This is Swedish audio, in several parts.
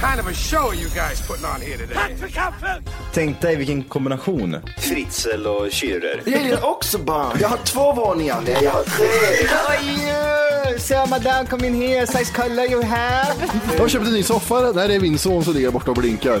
Kind of a show are you guys putting on here today? Tänk dig vilken kombination. Fritzl och Schürrer. Jag gillar också barn. Jag har två våningar. Nej, jag har tre. So madame, come in here. Size color you have. Jag har köpt en ny soffa. Där är min son som ligger borta och blinkar.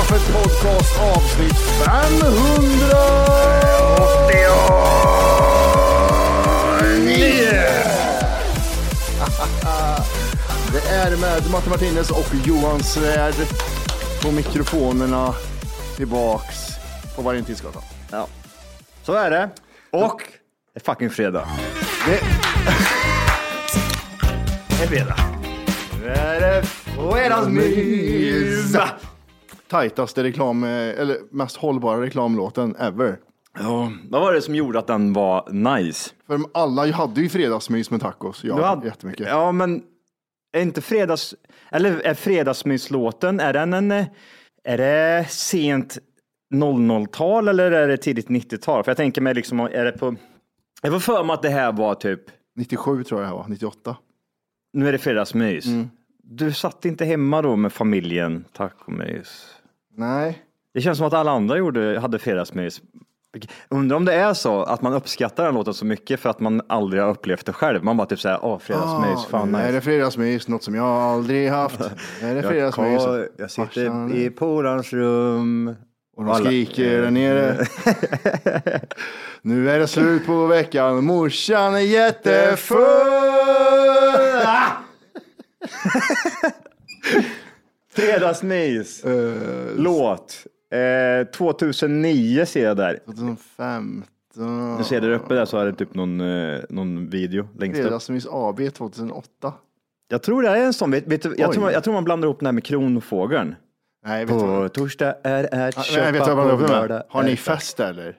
Kaffet podcast avsnitt 589. Det är med Matte Martinez och Johan Svärd på mikrofonerna tillbaks på Valentinsgatan. Ja. Så är det. Och det är fucking fredag. Det Det är fredag. Nu är det fredagsmys. Tajtaste reklam, eller mest hållbara reklamlåten ever. Ja, vad var det som gjorde att den var nice? För alla hade ju fredagsmys med tacos. Ja, Du hade- jättemycket. Ja, men är inte fredags... Eller är fredagsmyslåten, är den en... eh, Är det sent 00-tal eller är det tidigt 90-tal? För jag tänker mig liksom, är det på... Jag får för mig att det här var typ, 97 tror jag det var, 98. nu är det fredagsmys. Mm. Du satt inte hemma då med familjen, tacomys? Nej, Det känns som att alla andra gjorde, hade fredagsmys. Undrar om det är så att man uppskattar den låten så mycket för att man aldrig har upplevt det själv. Man bara typ säger, åh fredagsmys, fan nu är nice. det fredagsmys, något som jag aldrig haft. Är det fredagsmys. Jag, jag sitter Farsan- i polarns rum. Och de skriker där nere. nu är det slut på veckan, morsan är jättefull. Fredagsmys. Eh, Låt. Eh, 2009 ser jag där. 2015. Du ser där uppe där så är det typ någon, eh, någon video längst upp. Fredagsmys AB 2008. Jag tror det är en sån. Vet, vet, du, jag, Oj. tror, jag tror man blandar ihop den här med kronfågeln. Nej, vet du På vad? torsdag är köpa men vet du vad på jag lördag med? Har är ni fest eller?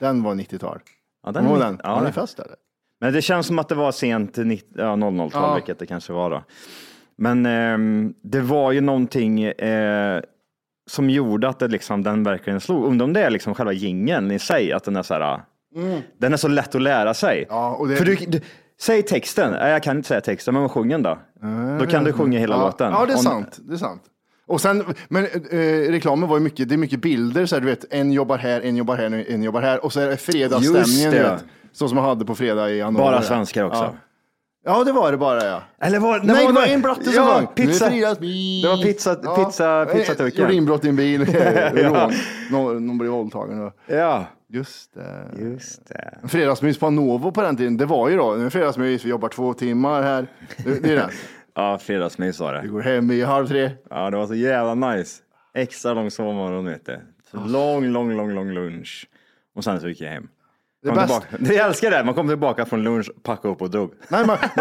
Den var 90-tal. Ja, Kommer du ihåg är- den? Ja, Har ni fest eller? Men det känns som att det var sent 90, ja, 00-tal, Ja. vilket det kanske var då. Men ehm, det var ju någonting eh, som gjorde att det liksom, den verkligen slog. Undrar om det är liksom själva jingeln i sig, att den är så här, den är så lätt att lära sig. Mm. Ja, det- För du, du, säg texten, Nej, jag kan inte säga texten, men sjung den då. Då kan du sjunga hela ja, låten. Ja, det är Om- sant. Det är sant. Och sen, men eh, reklamen var ju mycket, det är mycket bilder, så här, du vet, en jobbar här, en jobbar här, en jobbar här. Och så är det Just fredagsstämningen, det. du vet. Så som man hade på fredag i januari. Bara svenskar också. Ja. Ja, det var det bara ja. Eller var, Nej, det var en blatte som ja, pizza. Det var pizza, pizza, pizza Eh, Gjorde inbrott i en bil, rån. Någon, någon blev våldtagen. Ja, Just det. just det. Fredagsmys på Novo på den tiden, det var ju då, nu är fredagsmys, vi jobbar två timmar här. Det, det är den. Ja, fredagsmys var det. Vi går hem i halv tre. Ja, det var så jävla nice. Extra lång sovmorgon vet du. Så lång, lång, lång, lång lunch. Och sen så gick jag hem. Det bäst-. Jag älskar det, man kom tillbaka från lunch, packade upp och drog. Nej, man,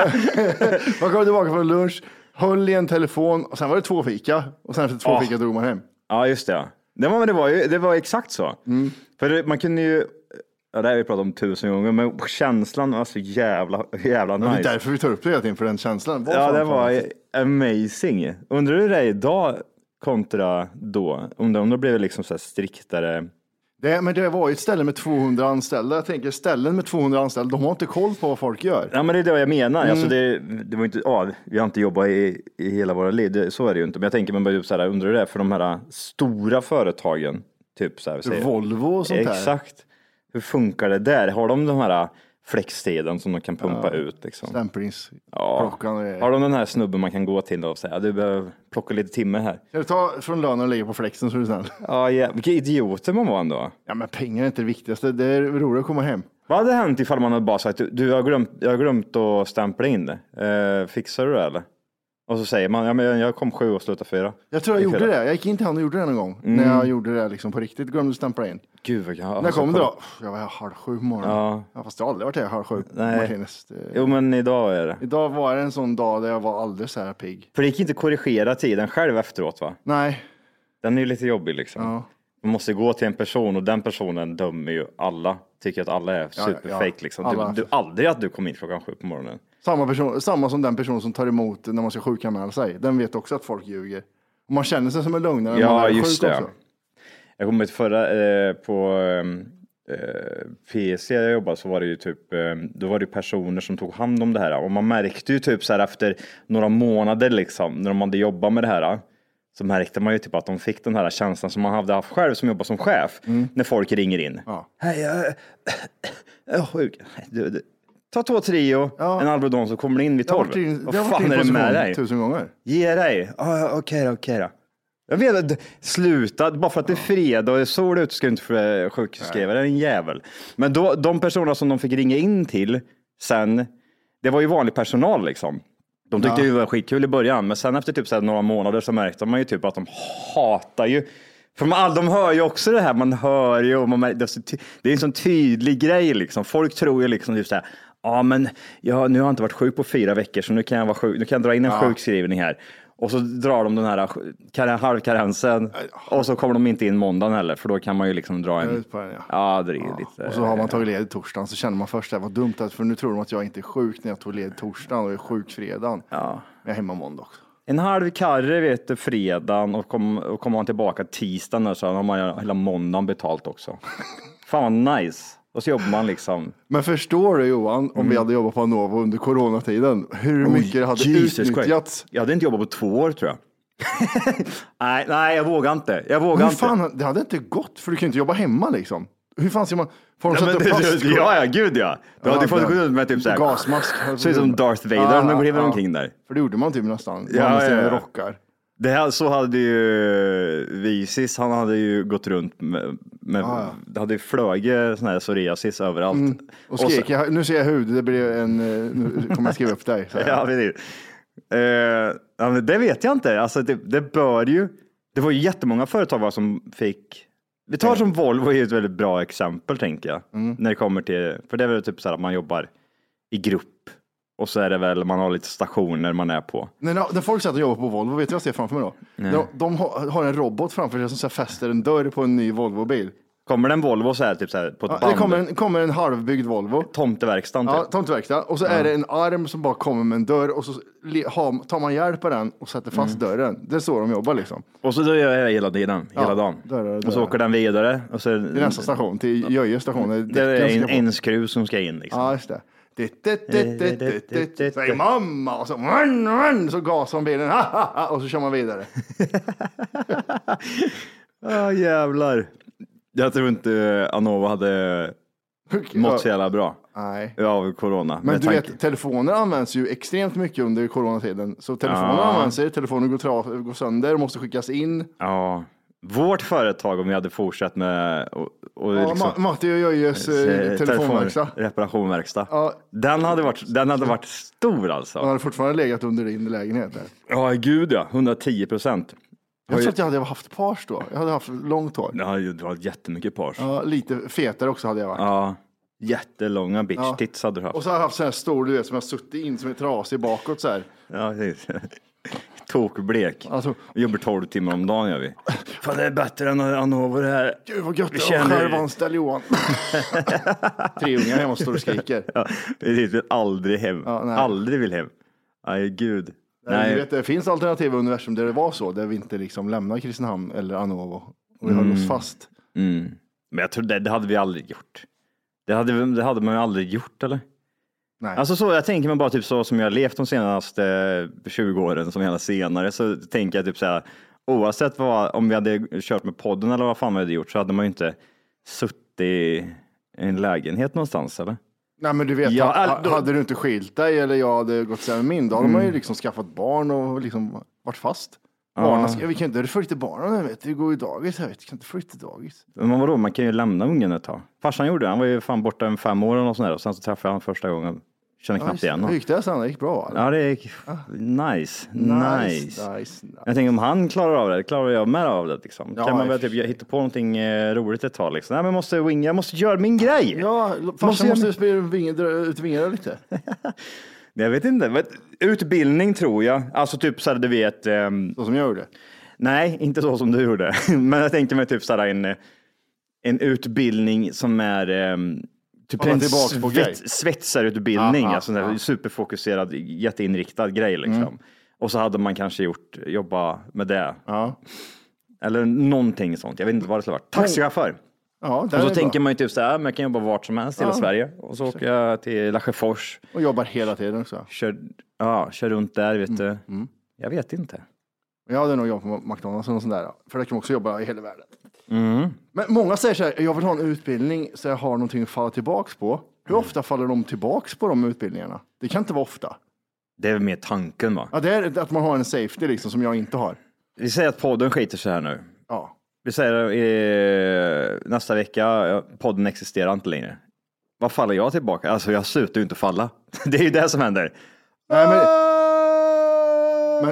man kom tillbaka från lunch, höll i en telefon och sen var det två fika och sen efter två Ja. fika drog man hem. Ja, just det. ja. Det var, det var, ju, det var exakt så. Mm. För det, man kunde ju, ja, det har vi pratat om tusen gånger, men känslan var så jävla, jävla Det är nice. därför vi tar upp det hela tiden, för den känslan. Vad Ja, det var det? amazing. Undrar hur det är idag kontra då? Om det, om det blev liksom så här striktare. Det, men det var ju ett ställe med 200 anställda. Jag tänker ställen med 200 anställda, de har inte koll på vad folk gör. Ja, men det är det jag menar. Mm. Alltså det, det var inte, ja, vi har inte jobbat i, i hela våra liv, det, så är det ju inte. Men jag tänker, man bara typ så här, undrar det är för de här stora företagen. Typ så här, Volvo och sånt där. Exakt. Hur funkar det där? Har de de här flextiden som de kan pumpa ut? Liksom? Stämplingsklockan grejer. Har de den här snubben man kan gå till och säga, du behöver plocka lite timme här? Ska du ta från lönen och lägga på flexen så är du snäll? Ja, ja. vilka idioter man var ändå. Ja, men pengar är inte det viktigaste. Det är roligt att komma hem. Vad hade hänt ifall man hade bara sagt, du, du jag, har glömt, jag har glömt att stämpla in det. Eh, fixar du det eller? Och så säger man, ja men jag kom sju och slutade fyra. Jag tror jag gjorde det. Jag gick in till honom och gjorde det någon gång. Mm. När jag gjorde det liksom på riktigt. Glömde stämpla in. Gud vad jag När kom det då? Jag var här halv sju på morgonen. Ja. Ja. fast jag har aldrig varit här halv sju. Nej. Martinez. Det- Jo men idag är det. Idag var det en sån dag där jag var alldeles så här pigg. För det gick inte att korrigera tiden själv efteråt va? Nej. Den är ju lite jobbig liksom. Ja. Man måste gå till en person och den personen dömer ju alla. Tycker att alla är superfake ja. liksom. Du, du, aldrig att du kom in klockan sju på morgonen. Samma, person, samma som den person som tar emot när man ska sjukanmäla sig. Den vet också att folk ljuger. Och man känner sig som en lögnare när man Ja, är just sjuk det. också. Jag kommer ihåg förra eh, på ehm, eh, PC jag jobbade så var det ju typ, eh, då var det personer som tog hand om det här och man märkte ju typ så här efter några månader liksom när de hade jobbat med det här så märkte man ju typ att de fick den här känslan som man hade haft själv som jobbar som chef när folk ringer in. Mm. Ja. Hej, jag, jag är sjuk. Du, du, ta två Trio, Ja. en Alvedon så kommer du in vid Det har tolv. varit din, Vad det har varit fan din är det med dig? tusen gånger. Ge dig. Ah, okej då, okej då. Jag vet att sluta, bara för att det är fredag och det är sol ute ska du inte sjukskriva dig, en jävel. Men då, de personerna som de fick ringa in till sen, det var ju vanlig personal liksom. De tyckte ju det var skitkul i början, men sen efter typ så här några månader så märkte man ju typ att de hatar ju för man, de hör ju också det här, man hör ju, och man, mär- det, är så ty- det är en sån tydlig grej liksom. Folk tror ju liksom typ så här, ja men ja, nu har jag inte varit sjuk på fyra veckor så nu kan jag, vara sjuk, nu kan jag dra in en sjukskrivning här. Och så drar de den här kar- halvkarensen och så kommer de inte in måndagen heller för då kan man ju liksom dra en... På den, ja. Ja, det är lite... Och så har man tagit ledigt torsdagen så känner man först att vad dumt att för nu tror de att jag inte är sjuk när jag tog ledigt torsdagen och är sjuk fredagen. Ja. Jag är hemma måndag också. En halv karre vet du, fredagen och kom- och kommer man tillbaka tisdagen så har man hela måndagen betalt också. Fan vad nice. Och så jobbar man liksom. Men förstår du Johan, om vi hade jobbat på Anovo under coronatiden, hur mycket det hade Jesus Christ. utnyttjats? Jag hade inte jobbat på två år tror jag. nej, nej, jag vågar inte. Jag vågar Hur inte. fan, det hade inte gått, för du kan ju inte jobba hemma liksom. Hur fan ska man, får de sätta det- ja, ja, gud ja. Du hade Ja, fått men- gå runt med typ såhär. Gasmask. Ser ut som Darth Vader Ja, när de kliver ja. omkring där. För det gjorde man typ nästan. Ja, Man ja, ja. rockar. Det här, så hade ju Visis, han hade ju gått runt med, med Ja, ja. det hade ju flugit sån här psoriasis överallt. Mm. Och så- skrek, jag, nu ser jag hud, det blir en, eh, nu kommer jag skriva upp dig. Så. Ja, precis. Eh, det vet jag inte. Alltså, det, det bör ju. Det var ju jättemånga företag som fick. Vi tar som Volvo är ett väldigt bra exempel tänker jag. Mm. När det kommer till, för det är väl typ så här att man jobbar i grupp och så är det väl man har lite stationer man är på. När, när folk sätter och jobbar på Volvo, vet du vad jag ser framför mig då? De, de har, har en robot framför sig som så fäster en dörr på en ny Volvo-bil. Kommer det en Volvo så här, typ så här på ett Ja, band? det kommer en, kommer en halvbyggd Volvo. Tomteverkstan Ja, typ. tomteverkstad. Och så är det en arm som bara kommer med en dörr och så le- har, tar man hjälp på den och sätter fast Mm. dörren. Det är så de jobbar liksom. Och så gör jag det hela tiden, hela Ja, dagen. dörrar, Och så åker den vidare. Och så, Till nästa station, till Jöje station. där det är däcken en, ska på. en skruv som ska in liksom. Ja, just det. Säger mamma och så, run, run, så gasar man bilen och så kör man vidare. Ja jävlar. Jag tror inte Anova hade mått så jävla bra Nej. av corona. Men du tanke- vet, telefoner används ju extremt mycket under coronatiden. Så telefoner Ja. används, ju, telefoner går, går sönder måste skickas in. Ja. Vårt företag om vi hade fortsatt med och, och Ja, liksom, Ma- Matti och Jöjes telefonverkstad. reparationverkstad. Ja. Den, hade varit, den hade varit stor alltså. Han hade fortfarande legat under din lägenhet. Där. Ja, gud ja. 110 procent. Jag tror att jag hade haft pars då. Jag hade haft långt hår. Ja, du har jättemycket pars. Ja, lite fetare också hade jag varit. Ja, jättelånga bitch Ja. tits hade du haft. Och så har jag haft så här stor, du vet, som jag suttit in som är trasig bakåt så här. Ja, precis. Tokblek. Alltså- Vi jobbar 12 timmar om dagen gör vi. Fan det är bättre än Anovo det här. Gud vad gött Vi det att självanställa Johan. Tre ungar hemma och står och skriker. Ja, vi vill aldrig hem. Ja, aldrig vill hem. Nej, gud. Nej. Vet, det finns alternativa universum där det var så, där vi inte liksom lämnar Kristinehamn eller Anovo. Och vi höll oss fast. Mm. Men jag tror det, det hade vi aldrig gjort. Det hade, det hade man ju aldrig gjort eller? Nej. Alltså så, jag tänker mig bara typ så som jag har levt de senaste 20 åren, som gärna senare, så tänker jag typ så här, oavsett vad, om vi hade kört med podden eller vad fan vi hade gjort, så hade man ju inte suttit i en lägenhet någonstans eller? Nej men du vet, Ja, ha- då- hade du inte skilt dig eller jag hade gått sämre min, då hade man ju liksom skaffat barn och liksom varit fast. Barnen, ska, vi kan inte flytta barnen, vet du, vi går ju dagis här, vet du, kan inte flytta dagis. Men vadå, man kan ju lämna ungen ett tag. Farsan gjorde det, han var ju fan borta en fem år eller något sånt där och sen så träffade jag honom första gången. Kände knappt igen Hur honom. gick det sen? Det gick bra? eller? Ja, det gick nice. Nice. nice. nice. Jag tänker om han klarar av det, klarar jag med av det liksom. Ja, kan man väl i typ hitta på någonting eh, roligt ett tag liksom. Nej, men jag måste wing, jag måste göra min grej. Ja, Måste farsan måste spela vinge, dra ut vingarna lite. Jag vet inte. Utbildning tror jag. Alltså typ så här, du vet. ehm, Så som jag gjorde. nej, inte så som du gjorde. men jag tänkte mig typ så här en, en utbildning som är ehm, typ en tillbaks på grej. svett, svetsarutbildning. Ja, ja, alltså en ja. superfokuserad, jätteinriktad grej liksom. Mm. Och så hade man kanske gjort, jobba med det. Ja, Eller någonting sånt. Jag vet inte vad det skulle vara. Taxichaufför. Ja Och så det tänker bra. man ju typ så här, men jag kan jobba vart som helst i hela Ja. Sverige. Och så åker jag till Lesjöfors, Och jobbar hela tiden också. kör, ja, kör runt där, vet Mm, du. Jag vet inte. Jag hade nog jobbat på McDonalds eller sånt där. För där kan man också jobba i hela världen. Mm. Men många säger så här, jag vill ha en utbildning så jag har någonting att falla tillbaks på. Hur Mm. ofta faller de tillbaks på de utbildningarna? Det kan inte vara ofta. Det är väl mer tanken va? Ja, det är att man har en safety liksom som jag inte har. Vi säger att podden skiter sig här nu. Ja. Vi säger eh, nästa vecka, podden existerar inte längre. Vad faller jag tillbaka? Alltså jag slutar ju inte falla. Det är ju det som händer. Nej, men,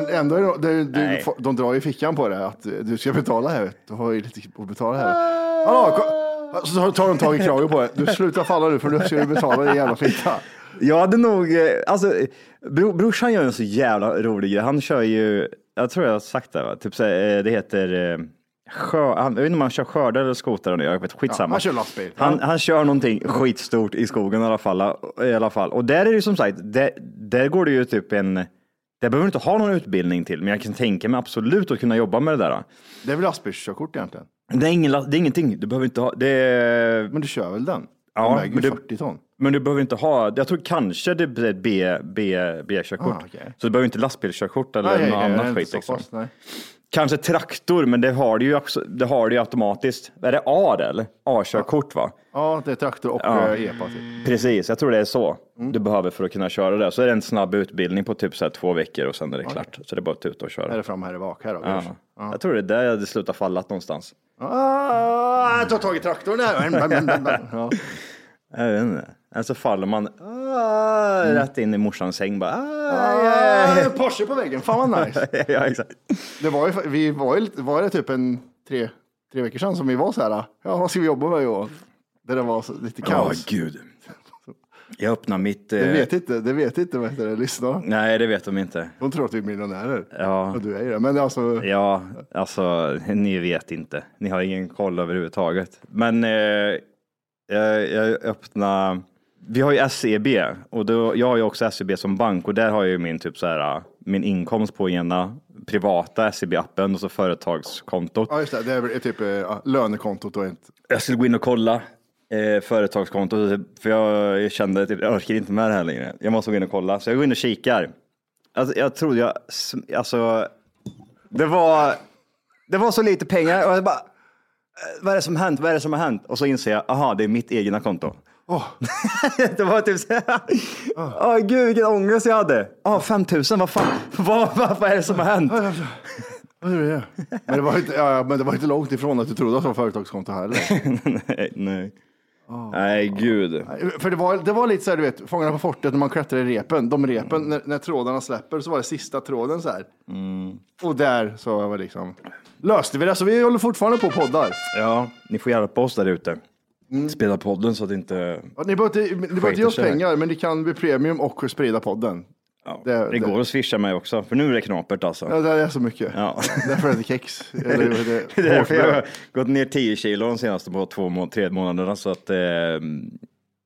men ändå, är det, det, du, Nej. de drar ju fickan på det att du ska betala här. Du har ju lite att betala här. Hallå, ko- så tar de tag i kragen på det. Du slutar falla nu för nu ska du betala din jävla fitta. Jag hade nog, eh, alltså bro, brorsan gör en så jävla rolig grej. Han kör ju, jag tror jag har sagt det, va? typ eh, det heter eh, Sjö, han, jag vet inte om han kör skörde eller skoter, jag vet skitsamma. han kör lastbil. Han, han kör någonting skitstort i skogen i alla fall. I alla fall. Och där är det ju som sagt, där, där går det ju typ en, där behöver du inte ha någon utbildning till, men jag kan tänka mig absolut att kunna jobba med det där. Det är väl lastbilskörkort egentligen. Det är, ingen, det är ingenting, du behöver inte ha, det är, Men du kör väl den? Ja, Den men det- 40 ton. men du behöver inte ha, jag tror kanske det blir ett B, B, B-körkort. Ah, okej. Så du behöver inte lastbilskörkort eller Nej, något nej, annat skit. Liksom. fast, nej. Kanske traktor, men det har du ju, det har du automatiskt. Är det A det eller? A-körkort va? Ja, det är traktor och Ja. ja. epa. Typ. Precis, jag tror det är så Mm. du behöver för att kunna köra det. Så är det en snabb utbildning på typ så här två veckor och sen är det klart. Så det är bara att tuta och köra. Är fram, här är bak. Här då, Ja. ja. Jag tror det är där jag hade slutat fallat någonstans. Ah, jag tar tag i traktorn här. Ja. Jag vet inte. Så faller man ah, Mm. rätt in i morsans säng bara. Ah, Ah, Porsche på väggen, fan vad nice. ja, exakt. Det var ju, vi var ju, var det typ en tre, tre veckor sedan som vi var så här, ja vad ska vi jobba med Johan? Där det var så, lite Ja, kaos. gud. Jag öppnar mitt... det eh, vet inte, det vet inte vad heter det, lyssna. Nej, det vet de inte. De tror att vi är miljonärer. Ja. Och du är ju det. Men alltså, Ja, alltså ni vet inte. Ni har ingen koll överhuvudtaget. Men eh, jag, jag öppnar, vi har ju SEB och då, jag har ju också SEB som bank och där har jag ju min typ så här, min inkomst på ena privata SEB-appen och så företagskontot. ja just det, det är väl typ ja, lönekontot och ett, Jag skulle gå in och kolla eh, företagskontot för jag, jag kände typ, jag orkar inte med det här längre. Jag måste gå in och kolla. Så jag går in och kikar. Alltså, jag trodde jag, alltså, det var, det var så lite pengar och jag bara, eh, vad är det som har hänt? Vad är det som har hänt? Och så inser jag, aha, det är mitt egna konto. det var typ så här, åh gud vilken ångest jag hade. Ja, 5000, vad fan, vad, vad, vad är det som har hänt? Men det var inte, ja, men det var inte långt ifrån att du trodde att det var företagskonto heller. nej, nej. Nej, gud. För det var, det var lite så här, du vet, Fångarna på fortet när man klättrar i repen. De repen, när, när trådarna släpper så var det sista tråden så här. Och där så var liksom, löste vi det. Så vi håller fortfarande på och poddar. Ja, ni får hjälpa oss där ute. Spela podden så att inte... Ja, Ni behöver inte, ni behöver inte ge oss pengar, men ni kan bli premium och sprida podden. Ja, Det- det, går att swisha mig också, för nu är det knapert alltså. Ja, det är så mycket. Ja. Därför är det kex. Eller, det, Det är därför jag har gått ner 10 kilo de senaste på två, må- tre månaderna. Så att, eh,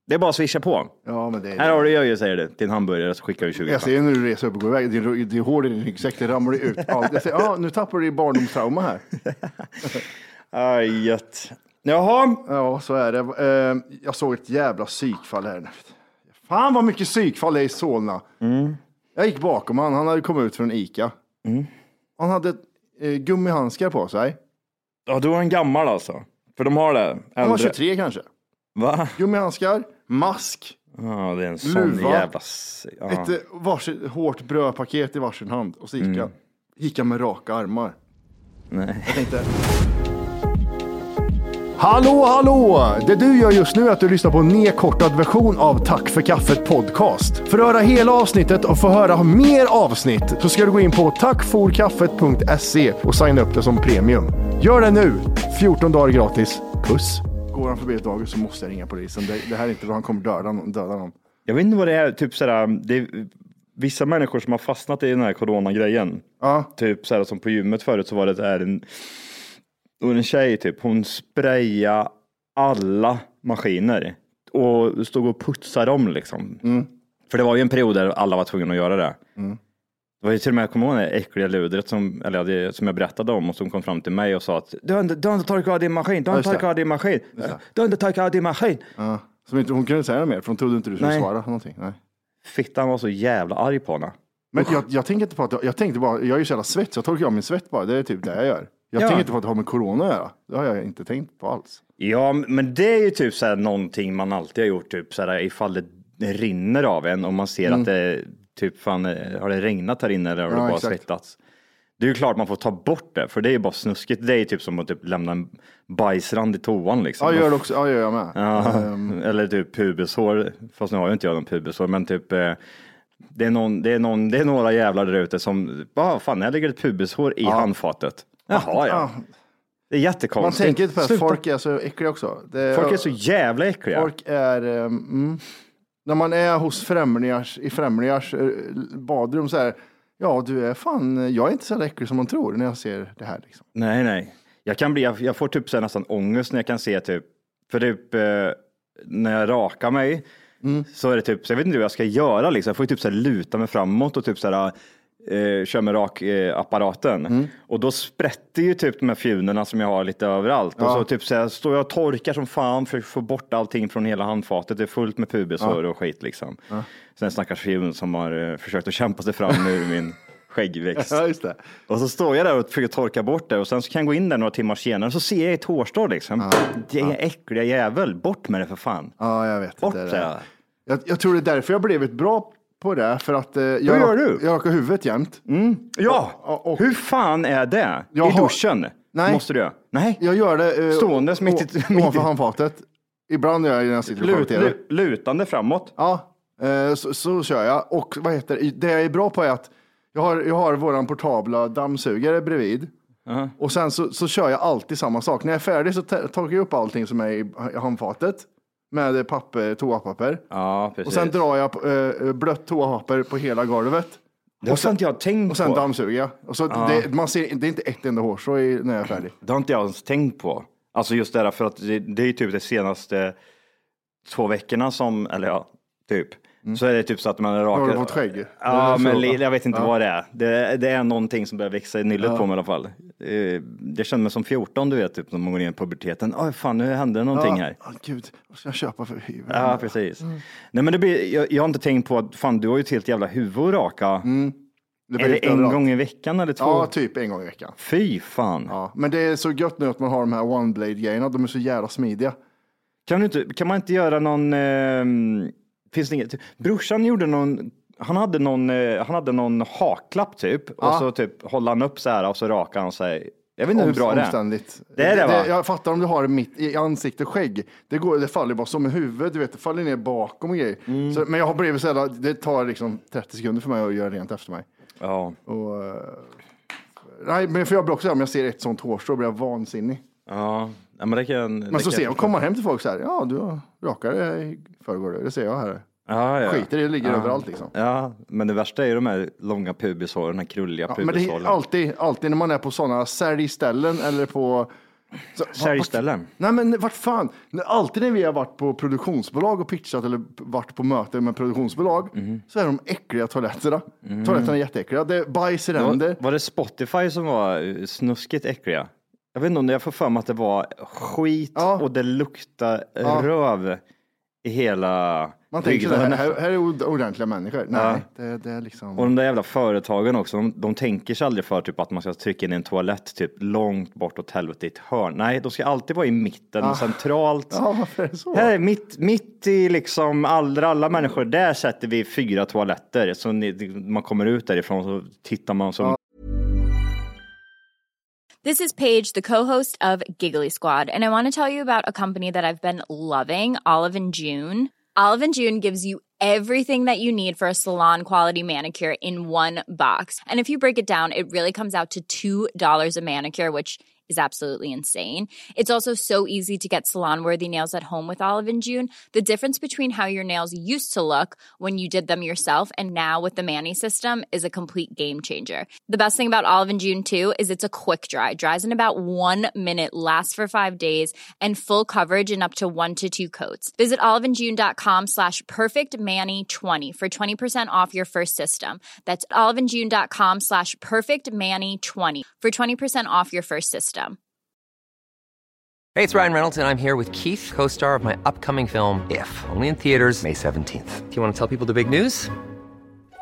det är bara att swisha på. Ja, men det Här är... har du jag säger det, till en hamburgare så skickar du 20 Jag ser när du reser upp och går iväg, din, din hår i din ryggsäck, det ramlar ut. Allt. Jag säger, ah, nu tappar du i barndomstrauma här. Aj, gött. Jaha, Ja, så är det. Eh, jag såg ett jävla psykfall här. Fan vad mycket psykfall det är i Solna. Jag gick bakom han, han hade kommit ut från Ica. Han hade eh, gummihandskar på sig. ja, då är han gammal alltså. För de har det. Han var Äldre. 23 kanske. Va? Gummihandskar, mask, Ja, det är en sån Luva. jävla... Ja. ett eh, varsin, hårt brödpaket i varsin hand. Och så gick, jag, gick jag med raka armar. Nej. Jag tänkte... Hallå, hallå! Det du gör just nu är att du lyssnar på en nedkortad version av Tack för kaffet podcast. För att höra hela avsnittet och få höra mer avsnitt så ska du gå in på tackforkaffet.se och signa upp det som premium. Gör det nu! 14 dagar gratis. Puss! Går han förbi ett dagis så måste jag ringa polisen. Det, det här är inte då han kommer döda, någon- döda någon. Jag vet inte vad det är, typ sådär, det är vissa människor som har fastnat i den här coronagrejen. Ja, Typ såhär som på gymmet förut så var det där en, och en tjej typ, hon sprayade alla maskiner och stod och putsade dem liksom. För det var ju en period där alla var tvungna att göra det. Det var ju till och med, jag kommer ihåg det äckliga ludret som, eller det, som jag berättade om och som kom fram till mig och sa att du har inte, du har inte torkat av din maskin, du har inte det. torkat av din maskin, du har inte torkat av din maskin. ja. Som inte, hon kunde inte säga något mer för hon trodde inte du skulle Nej. svara någonting. Nej. Fittan var så jävla arg på henne. Men jag, jag tänker inte på att, jag tänkte bara, jag är ju så jävla svett så jag torkar av min svett bara. Det är typ det jag gör. Jag Ja. tänker inte på att det har med corona att göra. Det har jag inte tänkt på alls. Ja, men det är ju typ så här någonting man alltid har gjort, typ så här ifall det rinner av en och man ser att det typ fan, eh, har det regnat här inne eller har det Mm. Ja, bara exakt. svettats? Det är ju klart man får ta bort det, för det är ju bara snuskigt. Det är ju typ som att typ lämna en bajsrand i toan liksom. Ja, jag gör det också. Ja, jag gör med. Ja, Ehm, eller typ pubeshår, fast nu har ju inte jag någon pubeshår, men typ eh, det är, någon, det, är någon, det är några jävlar där ute som, vad fan, här ligger ett pubeshår i handfatet. Jaha, ja. Det är Man jättekonstigt. tänker inte på att Sluta. folk är så äckliga också. Det, folk är så jävla äckliga. Folk är... ehm, mm, när man är hos främlingars, i främlingars eh, badrum så här. Ja, du är fan, jag är inte så äcklig som man tror när jag ser det här. Liksom. Nej, nej. Jag, kan bli, jag, jag får typ så här nästan ångest när jag kan se typ, för typ eh, när jag rakar mig så är det typ, så jag vet inte vad jag ska göra liksom. Jag får ju typ så här luta mig framåt och typ så här eh, kör med rakapparaten. Och då sprätter ju typ de här fjunerna som jag har lite överallt. Och så typ så här, står jag och torkar som fan för att få bort allting från hela handfatet. Det är fullt med pubeshår och skit liksom. Sen stackars fjun som har eh, försökt att kämpa sig fram ur min skäggväxt. Ja. Och så står jag där och försöker torka bort det och sen så kan jag gå in där några timmar senare och så ser jag ett hårstrå liksom. Det är äckliga jävel, bort med det för fan. Ja, jag vet. Bort det, det. Jag, jag tror det är därför jag blivit bra på det. För att eh, jag, gör rak- du? jag rakar huvudet jämt. Ja, Och- och- hur fan är det? Jag I har- duschen? Nej. Måste du göra? Nej. Jag gör det eh, Ståendes mitt i- ovanför handfatet. Ibland gör jag det när jag sitter och kollar på Lut, tv. lu- lutande framåt. Ja, eh, så, så kör jag. Och vad heter det? Det jag är bra på är att jag har, jag har våran portabla dammsugare bredvid. Och sen så, så kör jag alltid samma sak. När jag är färdig så torkar jag upp allting som är i handfatet med papper, toapapper. Ja, precis. Och sen drar jag eh, blött toapapper på hela golvet. det har inte jag tänkt Och sen på. dammsuger jag. Och så det, man ser, det är inte ett enda hårstrå i- när jag är färdig. Det har inte jag ens tänkt på. Alltså just det där för att det, det är typ de senaste två veckorna som, eller ja, typ. Så är det typ så att man rakar. Har du fått skägg? Ja, Det är men jag vet inte Ja. vad det är. Det, det är någonting som börjar växa i nyllet på mig i alla fall. Jag känner mig som 14, du vet, typ när man går in i puberteten. Oj, fan, nu händer det någonting här. Ja, gud, vad ska jag köpa för huvud? Ja, precis. Nej, men det blir, jag, jag har inte tänkt på att fan, du har ju ett helt jävla huvud att raka. Det blir är det en överallt. gång i veckan eller två? Ja, typ en gång i veckan. Fy fan. Ja, men det är så gött nu att man har de här one blade grejerna. De är så jävla smidiga. Kan, du inte, kan man inte göra någon, eh, finns det inget, brorsan gjorde någon, han hade någon, eh, han hade någon haklapp typ och Ja. så typ håller han upp så här och så rakar han sig Jag vet inte hur bra det är. Det är det, va? Jag fattar om du har det mitt i ansikte skägg. Det, går, det faller bara som i huvudet, du vet, det faller ner bakom och grejer. Mm. Så, men jag har blivit så jävla, det tar liksom 30 sekunder för mig att göra rent efter mig. Ja. Och, eh, nej, men för jag blir också, om jag ser ett sånt hårstrå blir jag vansinnig. Ja, ja men det kan... Men så ser jag, kommer man hem till folk så här, ja du dig i förrgår, det ser jag här. Ja, ja. Skiter i det, ligger överallt liksom. Ja, men det värsta är ju de här långa pubishåren, de här krulliga Ja, men det är pubishåren. alltid, alltid när man är på sådana säljställen eller på så- Säljställen. Nej men vart fan, alltid när vi har varit på produktionsbolag och pitchat eller varit på möten med produktionsbolag Mhm. så är de äckliga toaletterna. Toaletterna är jätteäckliga. Det är bajs i ränder. Var, var det Spotify som var eh, snuskigt äckliga? Jag vet inte om det, jag får för mig att det var skit Ja. och det luktade Ja. röv i hela Man tänker så här, här, är ordentliga människor. Nej, det, det är liksom... Och de där jävla företagen också, de, de tänker sig aldrig för typ att man ska trycka in en toalett typ långt bort åt helvete i ett hörn. Nej, de ska alltid vara i mitten, centralt. Ja, varför är det så? Här, mitt, mitt i liksom alla, alla människor, där sätter vi fyra toaletter. Så ni, man kommer ut därifrån så tittar man som This is Paige, the co-host of Giggly Squad, and I want to tell you about a company that I've been loving, Olive and June. Olive and June gives you everything that you need for a salon quality manicure in one box. And if you break it down, it really comes out to $2 a manicure, which is absolutely insane. It's also so easy to get salon worthy nails at home with Olive and June. The difference between how your nails used to look when you did them yourself and now with the Manny system is a complete game changer. The best thing about Olive and June too is it's a quick dry. Dries in about one minute, lasts for five days, and full coverage in up to one to two coats. Visit oliveandjune.com slash perfectmanny20 for 20% off your first system. That's oliveandjune.com slash perfectmanny20 for 20% off your first system. Hey, it's Ryan Reynolds, and I'm here with Keith, co star of my upcoming film, If, only in theaters, May 17th. Do you want to tell people the big news?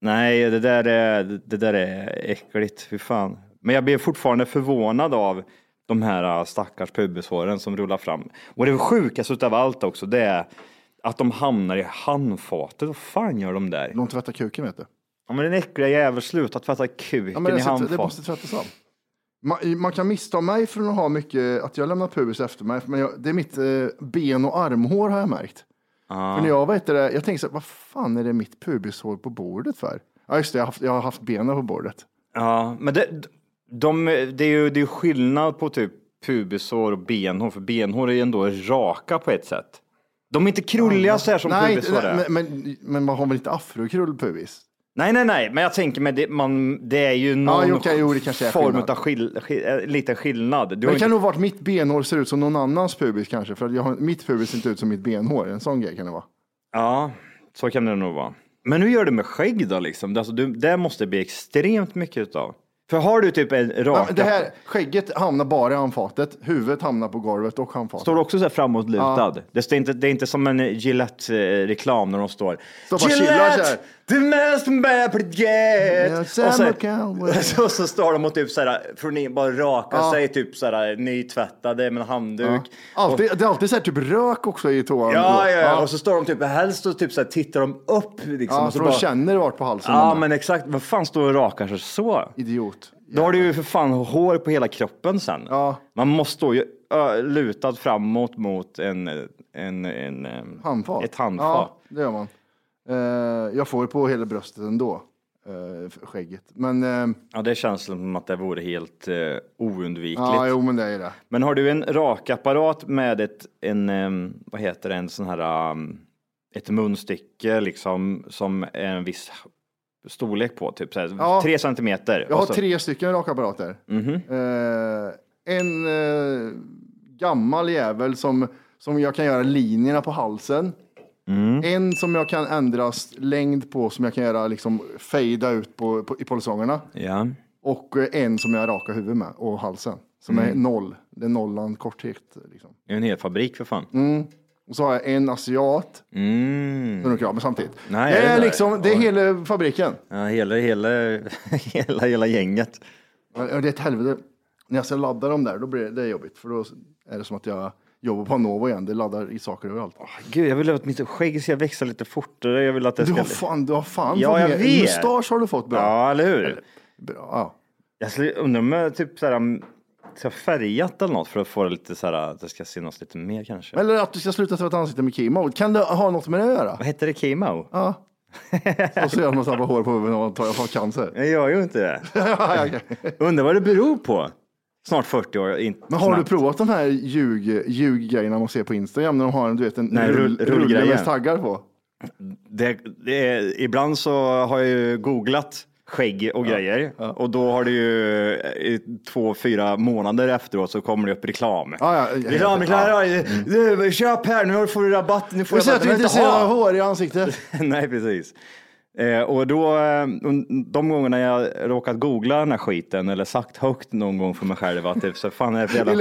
nej, det där är, det där är äckligt, fy fan. Men jag blir fortfarande förvånad av de här äh, stackars pubishåren som rullar fram. Och det sjukaste utav allt också, det är att de hamnar i handfatet. Vad fan gör de där? De tvättar kuken vet du. Ja men den äckliga jävel, sluta tvätta kuken Ja, i det, det handfatet. måste tvättas av. Man, man kan missta mig från att ha mycket, att jag lämnar pubis efter mig, men jag, det är mitt eh, ben och armhår har jag märkt. För när jag vet det, jag tänker så här, vad fan är det mitt pubishår på bordet för? Ja just det, jag har haft, jag har haft benen på bordet. Ja, men det, de, det är ju det är skillnad på typ pubishår och benhår, för benhår är ju ändå raka på ett sätt. De är inte krulliga så här som nej, pubishår är. nej, men, men, men man har väl inte afrokrull pubis? Nej, nej, nej, men jag tänker med det, man, det är ju någon jo, okej, jo, är form av skill, skill, eh, liten skillnad. Du Men det kan inte, nog vara att mitt benhår ser ut som någon annans pubis kanske, för att jag har, mitt pubis ser inte ut som mitt benhår. En sån grej kan det vara. Ja, så kan det nog vara. Men hur gör du med skägg då liksom? Alltså, du, det måste bli extremt mycket utav. För har du typ en Ja, men det här, skägget hamnar bara i handfatet, huvudet hamnar på golvet och handfatet. står du också så här framåtlutad? Det, står inte, det är inte som en Gillette-reklam när de står så här. The most important get! Ja, och, Sam så, McCallum. så, står de och typ så här, från in, bara raka Ja. sig, typ så här nytvättade med en handduk. Ja. Alltid, det är alltid så här typ rök också i toan. Ja, ja, ja, och så står de typ helst och typ så här, tittar de upp liksom. Ja, och så för de bara, känner vart på halsen. Ja, men exakt. Vad fan står och rakar sig så? Idiot. Då har du ju för fan hår på hela kroppen sen. Ja. Man måste stå ju lutad framåt mot en, en, en, em, Handfat. ett handfat. Ja, det gör man. Eh, jag får på hela bröstet ändå, uh, skägget. Men eh, Ja, det känns som att det vore helt oundvikligt. ja, jo, men det är det. Men har du en rakapparat med ett, en, vad heter det, en sån här, um, ett munstycke liksom som är en viss storlek på, typ så här, Ja. tre centimeter. Jag har så- tre stycken rakapparater. Mhm. Eh, en eh, gammal jävel som, som jag kan göra linjerna på halsen. Mm. En som jag kan ändra längd på, som jag kan göra liksom fejda ut på, på, i polisonger. Ja. Och eh, en som jag rakar huvudet med och halsen. som är noll. Det är nollan korthet. Liksom. Det är en hel fabrik för fan. Och så har jag en asiat Mm. som de kramar samtidigt. Nej, det det är är- liksom, det är hela fabriken. Ja, hela, hela, hela, hela gänget. Ja, Det är ett helvete. När jag ska ladda dem där, då blir det, det är jobbigt. För då är det som att jag jobbar på Novo igen. Det laddar i saker överallt. Gud, jag vill att mitt skägg ska växa lite fortare. Jag vill att det Du ska... har fan, du har fan Ja, jag vet. Mustasch har du fått bra. Ja, eller hur? bra. Ja. Jag skulle undra om jag typ såhär, um, ska färgat eller något för att få det lite såhär, att det ska synas lite mer kanske. Eller att du ska sluta tvätta ansiktet med kemo. Kan det ha något med det att göra? Vad heter det? Chemo? Ja. Och så gör man tappar hår på huvudet och tar- jag får cancer. Jag gör ju inte det. Undrar vad det beror på. Snart 40 år. Inte Men har du snabbt. provat de här ljug, ljuggrejerna man ser på Instagram när de har en, du vet, en Nej, rull, rull- rulle rullgrejer. med taggar på? Det, det är, ibland så har jag ju googlat skägg och grejer och då har det ju två, fyra månader efteråt så kommer det upp reklam. Ja, ja, ja, reklam, reklam, ja. ja. Du, köp här, nu får du rabatt. Nu får Du ser att du Jag inte ser ha. hår i ansiktet. Nej, precis. Eh, och då, eh, de gångerna jag råkat googla den här skiten eller sagt högt någon gång för mig själv att så fan är det för jävla,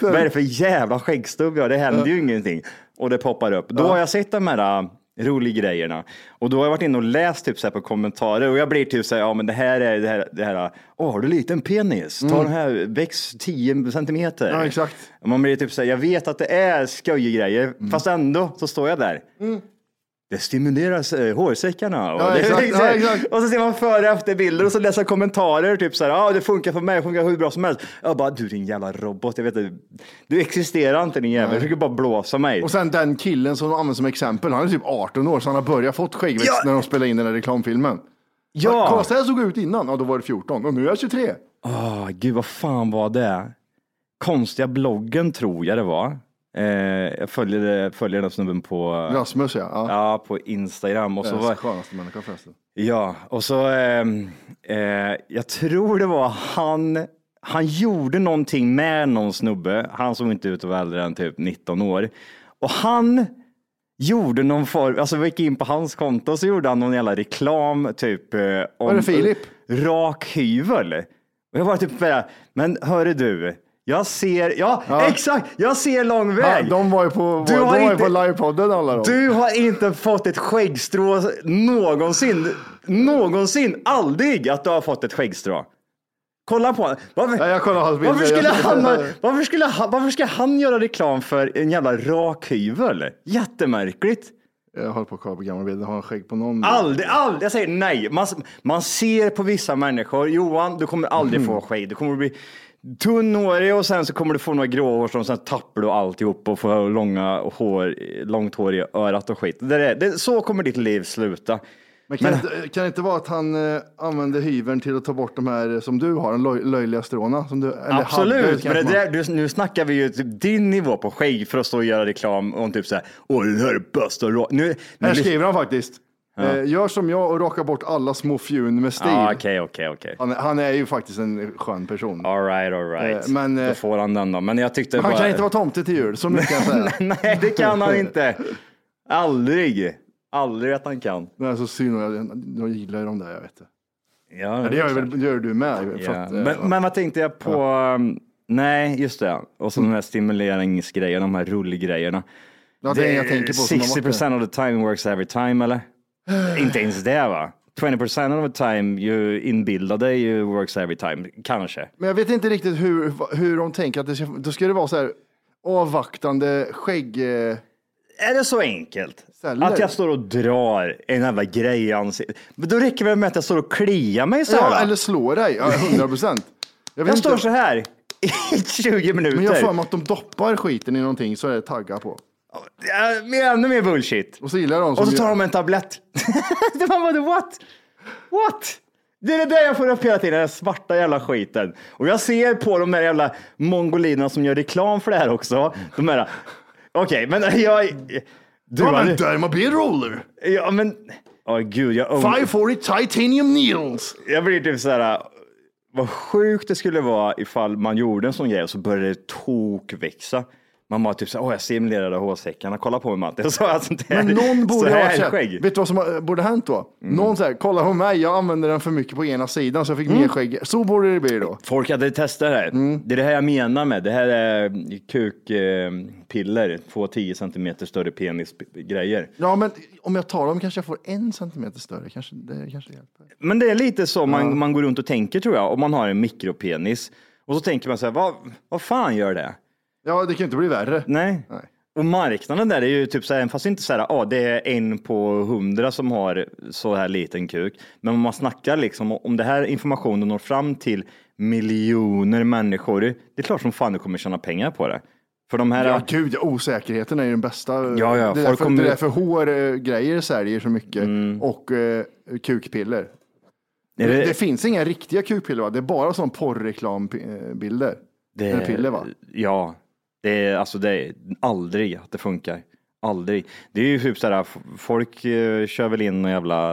vad är det för jävla skäggstubb jag? Det händer ju ingenting. Och det poppar upp. Då har jag sett de här uh, roliga grejerna och då har jag varit inne och läst typ så på kommentarer och jag blir typ så här, ja men det här är det här, det här åh har du liten penis? Ta den här, väx 10 centimeter. Mm. Ja, exakt. Och Man blir typ så här, jag vet att det är skojiga grejer, Mm. fast ändå så står jag där. Det stimulerar eh, hårsäckarna. Och, Ja, exakt, ja, exakt. och så ser man före och efter bilder och så läser kommentarer typ så här, ja ah, det funkar för mig, det funkar hur bra som helst. Jag bara, du din jävla robot, jag vet inte, du existerar inte din jävel, du försöker bara blåsa mig. Och sen den killen som de använder som exempel, han är typ 18 år så han har börjat fått skäggväxt Ja. när de spelade in den här reklamfilmen. Ja. Kolla så här såg jag ut innan, ja då var det 14 och nu är jag 23. Åh, gud vad fan var det? Konstiga bloggen tror jag det var. Eh, jag följer, följer den snubben på, Rasmus ja. ja. ja, på Instagram. Och så var, skönaste människa förresten. Ja, och så, ehm, eh, jag tror det var han, han gjorde någonting med någon snubbe, han såg inte ut att vara äldre än typ 19 år. Och han gjorde någon form, alltså vi gick in på hans konto och så gjorde han någon jävla reklam typ eh, om Var det Filip? rak hyvel. Och jag var typ bara, men hörru du, jag ser, ja, Ja. exakt, jag ser lång Ja, väg. de var ju på, Du de har inte- på livepodden alla de. Du har inte fått ett skäggstrå någonsin. Någonsin. Aldrig att du har fått ett skäggstrå. Kolla på honom. Varför, Ja, jag kollar hans bilder. varför, skulle han, ha- varför, skulle han, varför ska han göra reklam för en jävla rak hyvel? Jättemärkligt. Jag håller på att kolla på gamla bilder, har han skägg på någon? Aldrig, aldrig. Jag säger nej. Man, man ser på vissa människor, Johan, du kommer aldrig Mm. få skägg. Du kommer bli tunnhårig och sen så kommer du få några gråhår och sen tappar du alltihop och får långa hår, långt hår i örat och skit. Det är, det, så kommer ditt liv sluta. Men kan, det inte, kan det inte vara att han eh, använde hyveln till att ta bort de här eh, som du har, de löj, löjliga stråna? Som du, hade, Absolut, kanske men det där, du, nu snackar vi ju typ din nivå på skägg för att stå och göra reklam om typ så här, åh den här är bästa rå-" Nu, nu Här skriver han faktiskt. Eh, gör som jag och raka bort alla små fjun med stil. Ja, Okej, okej, okej. han, han är ju faktiskt en skön person. All right, all right. Eh, men, eh, Då får han den då. Men jag tyckte Han bara... kan inte vara tomte till jul, så mycket kan jag säga. Nej, det kan han inte. Aldrig. Aldrig att han kan. Det är så synd, jag, jag gillar ju de där, jag vet det. Ja, Ja, det gör, väl, gör du med. Ja. att, eh, Men, men vad tänkte jag på? um, Nej, just det. Och så de här stimuleringsgrejerna, de här rullgrejerna. ja, det det jag tänker på. som de 60 måste- of the time works every time, eller? Inte ens det, va? 20 of the time you inbillar dig you works every time, kanske. Men jag vet inte riktigt hur, hur de tänker att det ska, då ska det vara så här avvaktande skägg... eh, Är det så enkelt? Celler. Att jag står och drar en jävla grej i ansiktet. Men då räcker det med att jag står och kliar mig så här? Ja, eller slå dig, ja, 100 procent. Jag, jag står så här i 20 minuter. Men jag för mig att de doppar skiten i någonting så är det taggar på. Ännu mer bullshit. Och så gillar de Och så tar de en tablett. det var bara, what? What? Det är det där jag får upp hela tiden, den svarta jävla skiten. Och jag ser på de där jävla mongolinerna som gör reklam för det här också. De här, okej, men jag... Du, men har- Dermabil roller! ja, men... Åh gud, jag... 540 titanium needles! Jag blir typ så här, vad sjukt det skulle vara ifall man gjorde en sån grej och så började det tokväxa. Man bara typ så här, åh jag simulerade hårsäckarna, kolla på mig Matti. Så, alltså, det är- Men någon så borde här ha skägg. Vet du vad som har- borde hänt då? Mm. Någon säger, kolla på mig, jag använder den för mycket på ena sidan så jag fick mer skägg. Så borde det bli då. Folk hade testat det här. Mm. Det är det här jag menar med. Det här är kukpiller, två 10 centimeter större penisgrejer. Ja, men om jag tar dem kanske jag får en centimeter större. Kanske, det kanske hjälper. Men det är lite så man, man går runt och tänker tror jag, om man har en mikropenis. Och så tänker man så här, vad, vad fan gör det? Ja, det kan ju inte bli värre. Nej. Nej. Och marknaden där är ju typ så här, fast inte så här, ja det är en på hundra som har så här liten kuk. Men om man snackar liksom, om det här informationen når fram till miljoner människor, det är klart som fan du kommer tjäna pengar på det. För de här, Ja, gud, osäkerheten är ju den bästa. Ja, ja, det, är därför, kommer- det är därför HR-grejer säljer så mycket och eh, kukpiller. Det... det- Det, finns inga riktiga kukpiller, va? det är bara sån porrreklambilder. Det, piller, va? Ja, det är alltså det är aldrig att det funkar. Aldrig. Det är ju typ så här, f- folk eh, kör väl in någon jävla,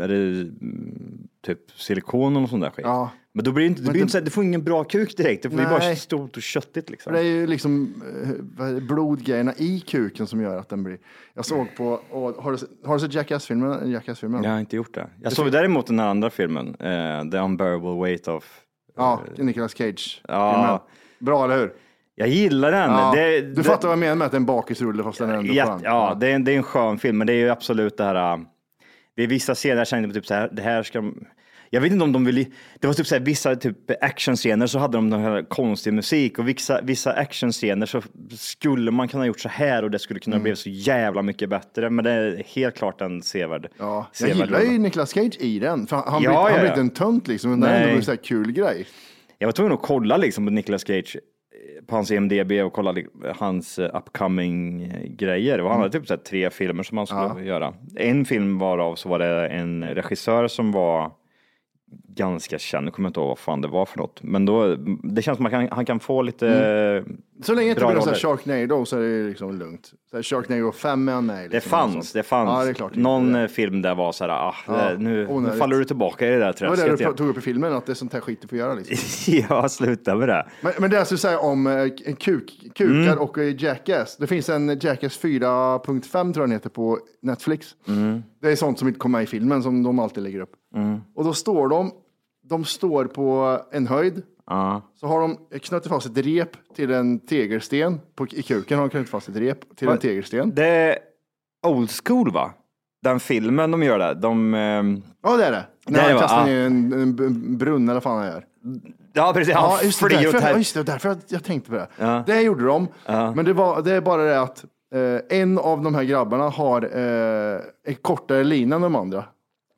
är det mm, typ silikon och sånt där skit. Ja. Men då blir det inte, det, blir inte så här, det får ingen bra kuk direkt. Det blir bara stort och köttigt liksom. Det är ju liksom eh, blodgrejerna i kuken som gör att den blir. Jag såg på, och, har, du, har du sett Jackass-filmen? Jackass-filmen? Jag har inte gjort det. Jag såg däremot den här andra filmen, eh, The Unbearable Weight of... Ja, Nicolas Cage. Ja. filmen. Bra, eller hur? Jag gillar den. Ja, det, du det, fattar vad jag menar med att det är en bakisrulle fast den är ändå Ja, skön. ja det, är, en- det är en skön film, men det är ju absolut det här. äh, Det är vissa scener jag kände typ så här, det här ska de- jag vet inte om de vill, det var typ så här, vissa typ actionscener så hade de den här konstig musik och vissa, vissa actionscener så skulle man kunna ha gjort så här och det skulle kunna bli så jävla mycket bättre. Men det är helt klart en sevärd. Ja, jag gillar ju. Nicolas Cage i den. För han, han, Ja, blir, han ja, blir inte en tönt liksom, men det är ändå en kul grej. Jag var tvungen att kolla liksom på Nicolas Cage på hans IMDB och kolla li- hans eh, upcoming eh, grejer. Och han hade typ så tre filmer som han skulle göra. En film varav så var det en regissör som var ganska känd, jag kommer inte ihåg vad fan det var för något. Men då, det känns som att han kan, han kan få lite... Så länge det inte blir så här roller. Sharknado så är det liksom lugnt. Så här Sharknado 5 är han med i, Det liksom, fanns, det fanns. Ja, det är klart. Någon det. eh, film där var så här, ah, Ja, nu, nu faller du tillbaka i det där Det var det träsket du tog upp i filmen, att det är sånt här skit du får göra. Liksom. ja, sluta med det. Men, men det jag skulle säga om eh, kuk, kukar Mm. och Jackass. Det finns en Jackass 4.5 tror jag den heter på Netflix. Mm. Det är sånt som inte kommer med i filmen som de alltid lägger upp. Och då står de, de står på en höjd. Ja. Så har de knutit fast ett rep till en tegelsten. På, I kuken har de knutit fast ett rep till en Vad- tegelsten. Det är old school va? Den filmen de gör där, de... ehm, Ja, det är det. När är han kastar va? ner en, en, en brunn eller vad fan han gör. Ja, precis. Ja, Han just det, därför, ja, här- just det, därför jag, jag tänkte på det. Ja. Det gjorde de, men det, var, det är bara det att eh, en av de här grabbarna har eh, en kortare lina än de andra.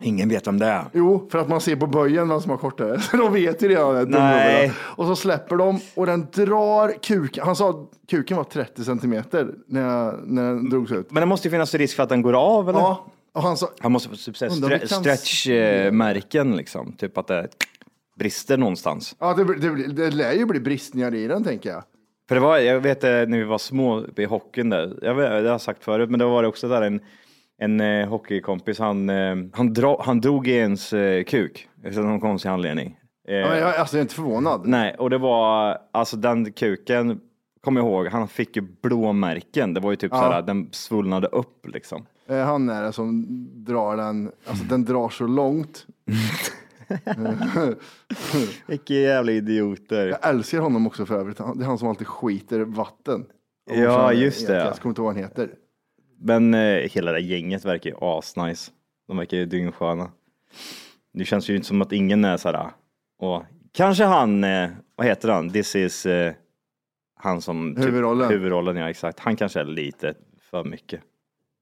Ingen vet om det är. Jo, för att man ser på böjen vem som har kortare. Så de vet ju redan. det, Nej. Och så släpper de och den drar kuken. Han sa att kuken var 30 centimeter när, jag, när den drogs ut. Men det måste ju finnas risk för att den går av eller? Ja, och han sa, Han måste få typ stre- vilken- stretchmärken liksom. Typ att det brister någonstans. ja, det, det, det lär ju bli bristningar i den tänker jag. För det var, jag vet när vi var små i hockeyn där, jag vet, det har jag sagt förut, men då var det också där en, en eh, hockeykompis, han, eh, han, dra, han drog i ens eh, kuk, av någon konstig anledning. Eh, Ja, men jag, alltså, jag är inte förvånad. Nej, och det var, alltså den kuken, kom jag ihåg, han fick ju blåmärken. Det var ju typ Ja. såhär, den svullnade upp liksom. Eh, Han är det som drar den, alltså den drar så långt. Vilka jävla idioter. Jag älskar honom också för övrigt. Det är han som alltid skiter vatten. Ja, just det. Jag kommer inte ihåg vad han heter. Men eh, hela det gänget verkar ju asnice. De verkar ju dyngsköna. Det känns ju inte som att ingen är såhär, och kanske han, eh, vad heter han, this is, eh, han som typ- Huvudrollen. huvudrollen, ja exakt. Han kanske är lite för mycket.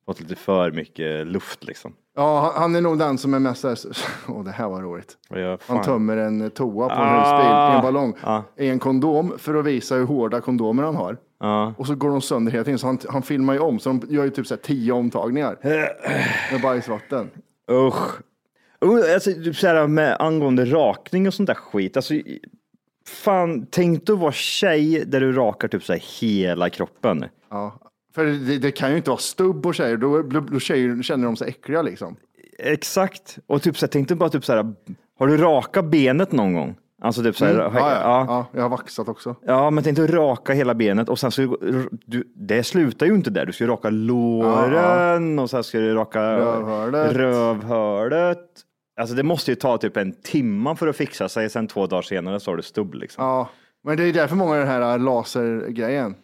Fått lite för mycket luft liksom. Ja, han- är nog den som är mest såhär, åh det här var roligt. Jag, Han tömmer en toa på en Ah. husbil i en ballong. Ja. I en kondom för att visa hur hårda kondomer han har. Ja. Och så går de sönder hela tiden. Så han, han filmar ju om. Så de gör ju typ så här tio omtagningar. med bajsvatten. Usch. Alltså, typ såhär med angående rakning och sånt där skit. Alltså, fan, tänk dig att vara tjej där du rakar typ så här hela kroppen. Ja. För det, det kan ju inte vara stubb på tjejer. Då, då, tjejer, känner de sig äckliga liksom. Exakt. Och typ så här, tänk dig bara typ så här, har du rakat benet någon gång? Alltså typ så här, Mm. Ja, ja. ja. ja, jag har vaxat också. Ja, men tänk dig raka hela benet och sen så, du, det slutar ju inte där. Du ska ju raka låren och sen ska du raka Rövhålet. rövhålet. Alltså det måste ju ta typ en timma för att fixa sig. Sen två dagar senare så har du stubb liksom. Ja, men det är därför många den här lasergrejen.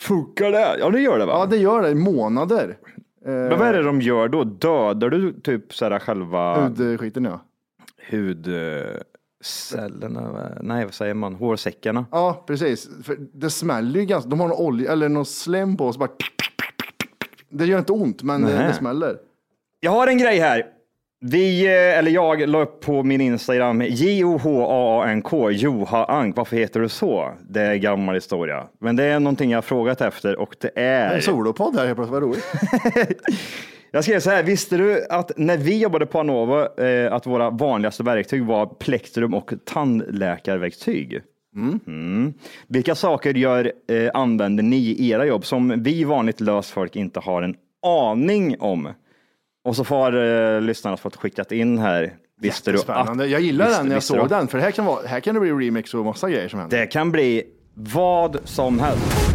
Funkar det? Ja, det gör det va? Ja, det gör det i månader. Eh, Men vad är det de gör då? Dödar du typ så här själva Hudskiten ja. hudcellerna? va? Nej, vad säger man? Hårsäckarna? Ja, precis. För det smäller ju ganska. De har någon olja eller någon slem på så bara. Det gör inte ont, men det, Nej. det smäller. Jag har en grej här. Vi, eh, eller jag, la upp på min Instagram J-O-H-A-A-N-K, Joha Ank. Varför heter du så? Det är gammal historia. Men det är någonting jag har frågat efter och det är en solopodd här helt plötsligt, vad roligt. Jag skrev så här, visste du att när vi jobbade på Anova eh, att våra vanligaste verktyg var plektrum och tandläkarverktyg? Mm. Vilka saker gör, eh, använder ni i era jobb som vi vanligt lösfolk inte har en aning om? Och så får eh, lyssnarna fått skickat in här. Visste du Spännande. att, Jag gillar visste- den när jag visste såg du? den, för här kan, vara, här kan det bli remix och massa grejer som händer. Det kan bli vad som helst.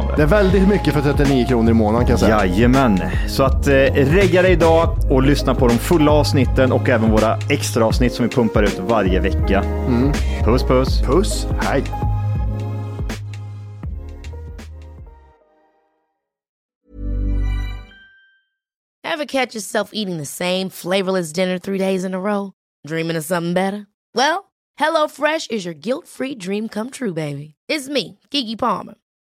det. Det är väldigt mycket för 39 kronor i månaden kan jag säga. Jajamän, så att eh, regga dig idag och lyssna på de fulla avsnitten och även våra extra avsnitt som vi pumpar ut varje vecka. Puss puss! Puss, hej. Ever catch yourself eating the same flavorless dinner three days in a row? Dreaming of something better? Well, HelloFresh is your guilt-free dream come true, baby. It's me, Kiki Palmer.